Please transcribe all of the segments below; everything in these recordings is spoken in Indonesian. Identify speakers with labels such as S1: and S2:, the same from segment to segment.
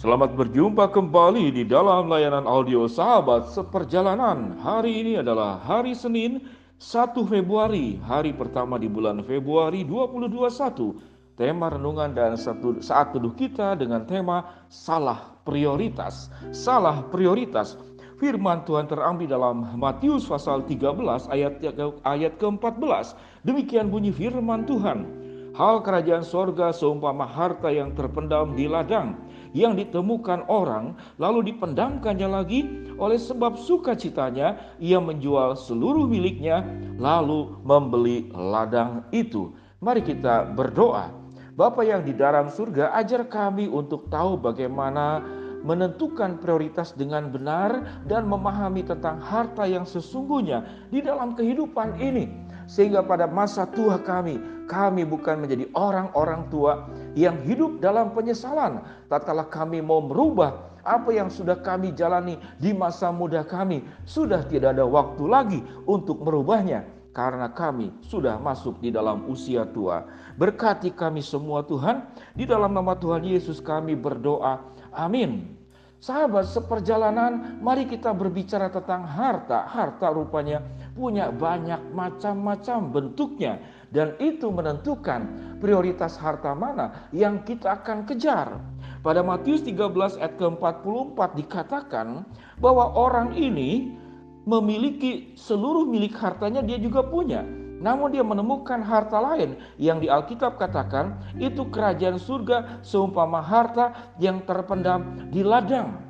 S1: Selamat berjumpa kembali di dalam layanan audio sahabat seperjalanan. Hari ini adalah hari Senin 1 Februari, hari pertama di bulan Februari 2021. Tema renungan dan satu, saat teduh kita dengan tema salah prioritas. Salah prioritas. Firman Tuhan terambil dalam Matius pasal 13 ayat ayat ke-14. Demikian bunyi firman Tuhan. Hal kerajaan sorga seumpama harta yang terpendam di ladang yang ditemukan orang lalu dipendamkannya lagi oleh sebab sukacitanya ia menjual seluruh miliknya lalu membeli ladang itu. Mari kita berdoa. Bapa yang di dalam surga, ajar kami untuk tahu bagaimana menentukan prioritas dengan benar dan memahami tentang harta yang sesungguhnya di dalam kehidupan ini sehingga pada masa tua kami, kami bukan menjadi orang-orang tua yang hidup dalam penyesalan. Tatkala kami mau merubah apa yang sudah kami jalani di masa muda kami, sudah tidak ada waktu lagi untuk merubahnya karena kami sudah masuk di dalam usia tua. Berkati kami semua Tuhan, di dalam nama Tuhan Yesus kami berdoa. Amin. Sahabat seperjalanan, mari kita berbicara tentang harta. Harta rupanya punya banyak macam-macam bentuknya dan itu menentukan prioritas harta mana yang kita akan kejar. Pada Matius 13 ayat ke-44 dikatakan bahwa orang ini memiliki seluruh milik hartanya dia juga punya. Namun dia menemukan harta lain yang di Alkitab katakan itu kerajaan surga seumpama harta yang terpendam di ladang.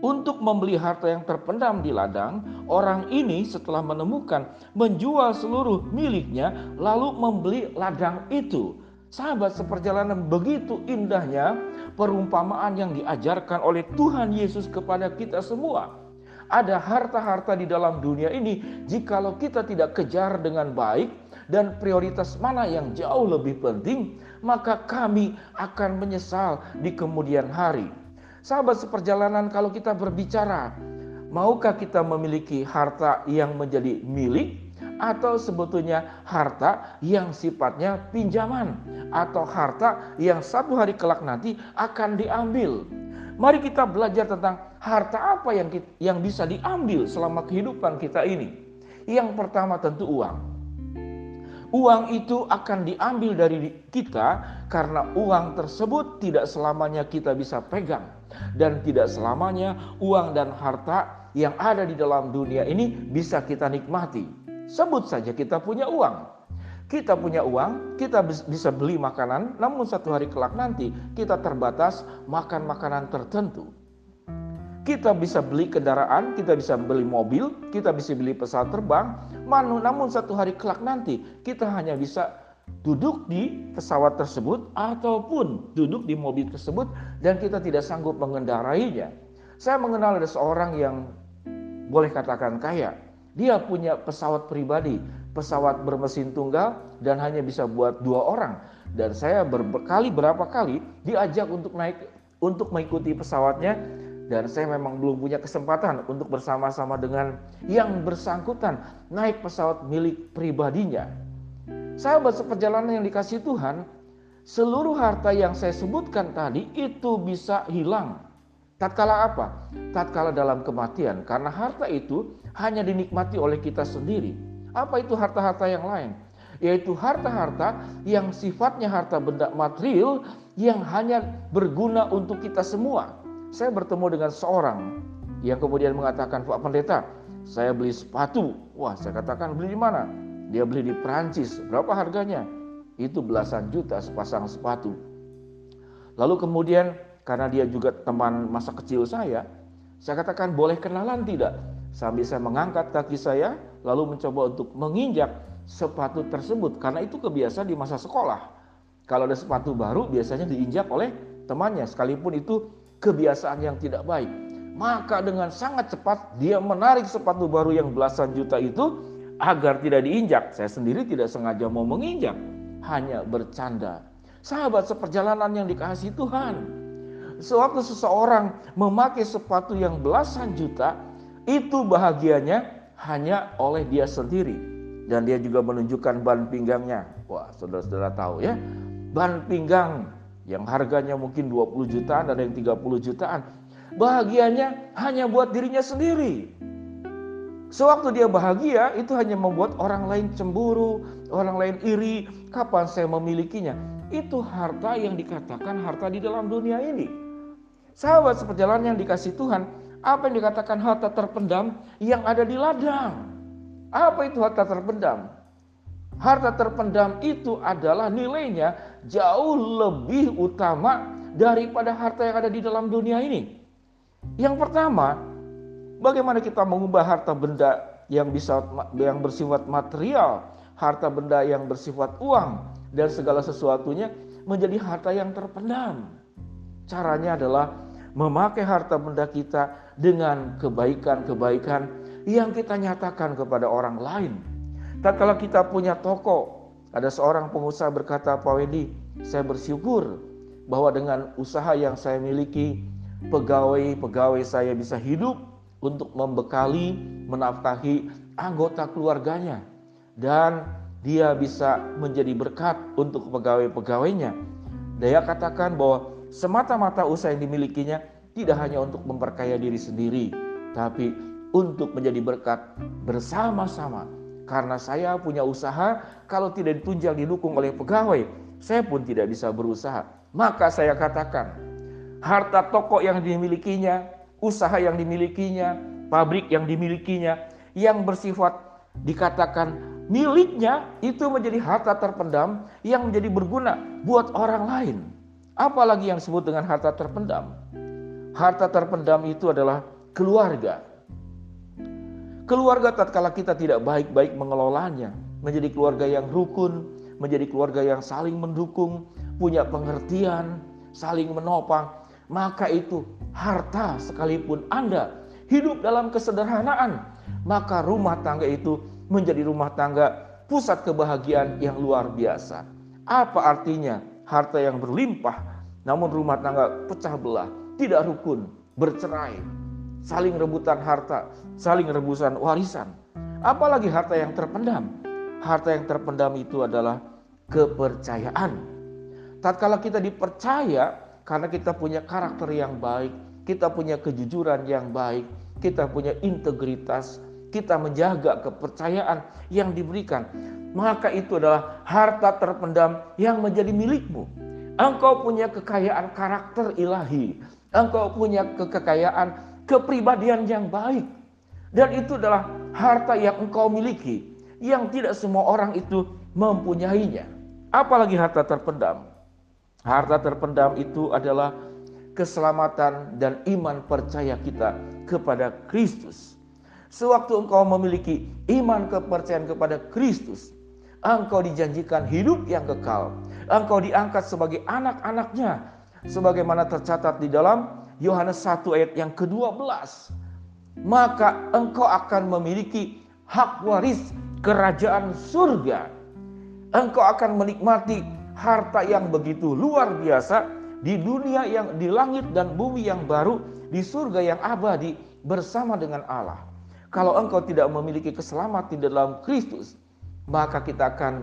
S1: Untuk membeli harta yang terpendam di ladang, orang ini setelah menemukan menjual seluruh miliknya lalu membeli ladang itu. Sahabat seperjalanan begitu indahnya perumpamaan yang diajarkan oleh Tuhan Yesus kepada kita semua ada harta-harta di dalam dunia ini, jikalau kita tidak kejar dengan baik dan prioritas mana yang jauh lebih penting, maka kami akan menyesal di kemudian hari. Sahabat seperjalanan, kalau kita berbicara, maukah kita memiliki harta yang menjadi milik? Atau sebetulnya harta yang sifatnya pinjaman, atau harta yang satu hari kelak nanti akan diambil. Mari kita belajar tentang harta apa yang yang bisa diambil selama kehidupan kita ini. Yang pertama tentu uang. Uang itu akan diambil dari kita karena uang tersebut tidak selamanya kita bisa pegang dan tidak selamanya uang dan harta yang ada di dalam dunia ini bisa kita nikmati. Sebut saja kita punya uang. Kita punya uang, kita bisa beli makanan, namun satu hari kelak nanti kita terbatas makan makanan tertentu. Kita bisa beli kendaraan, kita bisa beli mobil, kita bisa beli pesawat terbang, namun satu hari kelak nanti kita hanya bisa duduk di pesawat tersebut ataupun duduk di mobil tersebut dan kita tidak sanggup mengendarainya. Saya mengenal ada seorang yang boleh katakan kaya. Dia punya pesawat pribadi, pesawat bermesin tunggal dan hanya bisa buat dua orang. Dan saya berkali berapa kali diajak untuk naik untuk mengikuti pesawatnya dan saya memang belum punya kesempatan untuk bersama-sama dengan yang bersangkutan naik pesawat milik pribadinya. Sahabat seperjalanan yang dikasih Tuhan, seluruh harta yang saya sebutkan tadi itu bisa hilang. Tatkala apa? Tatkala dalam kematian, karena harta itu hanya dinikmati oleh kita sendiri. Apa itu harta-harta yang lain? Yaitu harta-harta yang sifatnya harta benda material yang hanya berguna untuk kita semua. Saya bertemu dengan seorang yang kemudian mengatakan, Pak Pendeta, saya beli sepatu. Wah, saya katakan beli di mana? Dia beli di Perancis. Berapa harganya? Itu belasan juta sepasang sepatu. Lalu kemudian karena dia juga teman masa kecil saya, saya katakan boleh kenalan tidak? Sambil saya mengangkat kaki saya, lalu mencoba untuk menginjak sepatu tersebut karena itu kebiasaan di masa sekolah. Kalau ada sepatu baru biasanya diinjak oleh temannya sekalipun itu kebiasaan yang tidak baik. Maka dengan sangat cepat dia menarik sepatu baru yang belasan juta itu agar tidak diinjak. Saya sendiri tidak sengaja mau menginjak, hanya bercanda. Sahabat seperjalanan yang dikasih Tuhan. Sewaktu seseorang memakai sepatu yang belasan juta, itu bahagianya hanya oleh dia sendiri. Dan dia juga menunjukkan ban pinggangnya. Wah, saudara-saudara tahu ya, ban pinggang yang harganya mungkin 20 jutaan, ada yang 30 jutaan. Bahagianya hanya buat dirinya sendiri. Sewaktu dia bahagia, itu hanya membuat orang lain cemburu, orang lain iri. Kapan saya memilikinya? Itu harta yang dikatakan harta di dalam dunia ini. Sahabat seperjalanan yang dikasih Tuhan, apa yang dikatakan harta terpendam yang ada di ladang? Apa itu harta terpendam? Harta terpendam itu adalah nilainya jauh lebih utama daripada harta yang ada di dalam dunia ini. Yang pertama, Bagaimana kita mengubah harta benda yang bisa yang bersifat material, harta benda yang bersifat uang dan segala sesuatunya menjadi harta yang terpendam. Caranya adalah memakai harta benda kita dengan kebaikan-kebaikan yang kita nyatakan kepada orang lain. Tak kalau kita punya toko, ada seorang pengusaha berkata, Pak Wendy, saya bersyukur bahwa dengan usaha yang saya miliki, pegawai-pegawai saya bisa hidup untuk membekali, menafkahi anggota keluarganya dan dia bisa menjadi berkat untuk pegawai-pegawainya. Dia katakan bahwa semata-mata usaha yang dimilikinya tidak hanya untuk memperkaya diri sendiri, tapi untuk menjadi berkat bersama-sama. Karena saya punya usaha, kalau tidak ditunjang didukung oleh pegawai, saya pun tidak bisa berusaha. Maka saya katakan, harta toko yang dimilikinya usaha yang dimilikinya, pabrik yang dimilikinya, yang bersifat dikatakan miliknya itu menjadi harta terpendam yang menjadi berguna buat orang lain. Apalagi yang disebut dengan harta terpendam. Harta terpendam itu adalah keluarga. Keluarga tatkala kita tidak baik-baik mengelolanya, menjadi keluarga yang rukun, menjadi keluarga yang saling mendukung, punya pengertian, saling menopang, maka itu harta sekalipun Anda hidup dalam kesederhanaan, maka rumah tangga itu menjadi rumah tangga pusat kebahagiaan yang luar biasa. Apa artinya harta yang berlimpah namun rumah tangga pecah belah, tidak rukun, bercerai, saling rebutan harta, saling rebusan warisan. Apalagi harta yang terpendam. Harta yang terpendam itu adalah kepercayaan. Tatkala kita dipercaya, karena kita punya karakter yang baik, kita punya kejujuran yang baik, kita punya integritas, kita menjaga kepercayaan yang diberikan. Maka itu adalah harta terpendam yang menjadi milikmu. Engkau punya kekayaan karakter ilahi. Engkau punya kekayaan kepribadian yang baik. Dan itu adalah harta yang engkau miliki. Yang tidak semua orang itu mempunyainya. Apalagi harta terpendam. Harta terpendam itu adalah keselamatan dan iman percaya kita kepada Kristus. Sewaktu engkau memiliki iman kepercayaan kepada Kristus, engkau dijanjikan hidup yang kekal. Engkau diangkat sebagai anak-anaknya, sebagaimana tercatat di dalam Yohanes 1 ayat yang ke-12. Maka engkau akan memiliki hak waris kerajaan surga. Engkau akan menikmati harta yang begitu luar biasa di dunia yang di langit dan bumi yang baru, di surga yang abadi bersama dengan Allah. Kalau engkau tidak memiliki keselamatan di dalam Kristus, maka kita akan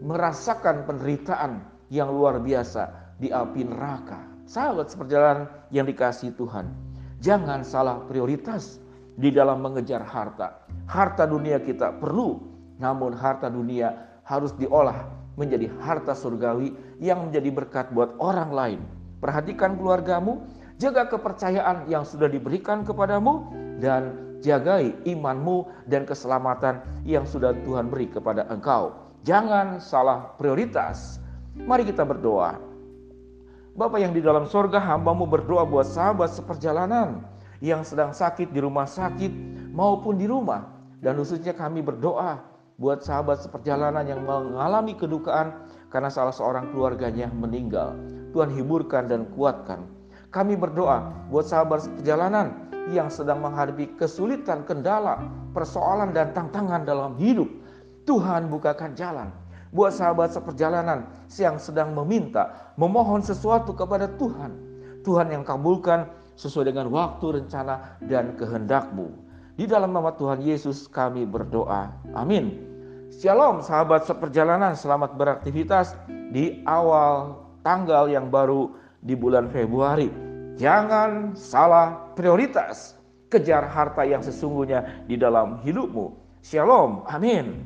S1: merasakan penderitaan yang luar biasa di api neraka. Sahabat seperjalanan yang dikasih Tuhan, jangan salah prioritas di dalam mengejar harta. Harta dunia kita perlu, namun harta dunia harus diolah menjadi harta surgawi yang menjadi berkat buat orang lain. Perhatikan keluargamu, jaga kepercayaan yang sudah diberikan kepadamu, dan jagai imanmu dan keselamatan yang sudah Tuhan beri kepada engkau. Jangan salah prioritas. Mari kita berdoa. Bapak yang di dalam sorga, hambamu berdoa buat sahabat seperjalanan yang sedang sakit di rumah sakit maupun di rumah. Dan khususnya kami berdoa buat sahabat seperjalanan yang mengalami kedukaan karena salah seorang keluarganya meninggal. Tuhan hiburkan dan kuatkan. Kami berdoa buat sahabat seperjalanan yang sedang menghadapi kesulitan, kendala, persoalan dan tantangan dalam hidup. Tuhan bukakan jalan buat sahabat seperjalanan yang sedang meminta, memohon sesuatu kepada Tuhan. Tuhan yang kabulkan sesuai dengan waktu, rencana, dan kehendakmu. Di dalam nama Tuhan Yesus kami berdoa. Amin. Shalom sahabat seperjalanan, selamat beraktivitas di awal tanggal yang baru di bulan Februari. Jangan salah prioritas. Kejar harta yang sesungguhnya di dalam hidupmu. Shalom. Amin.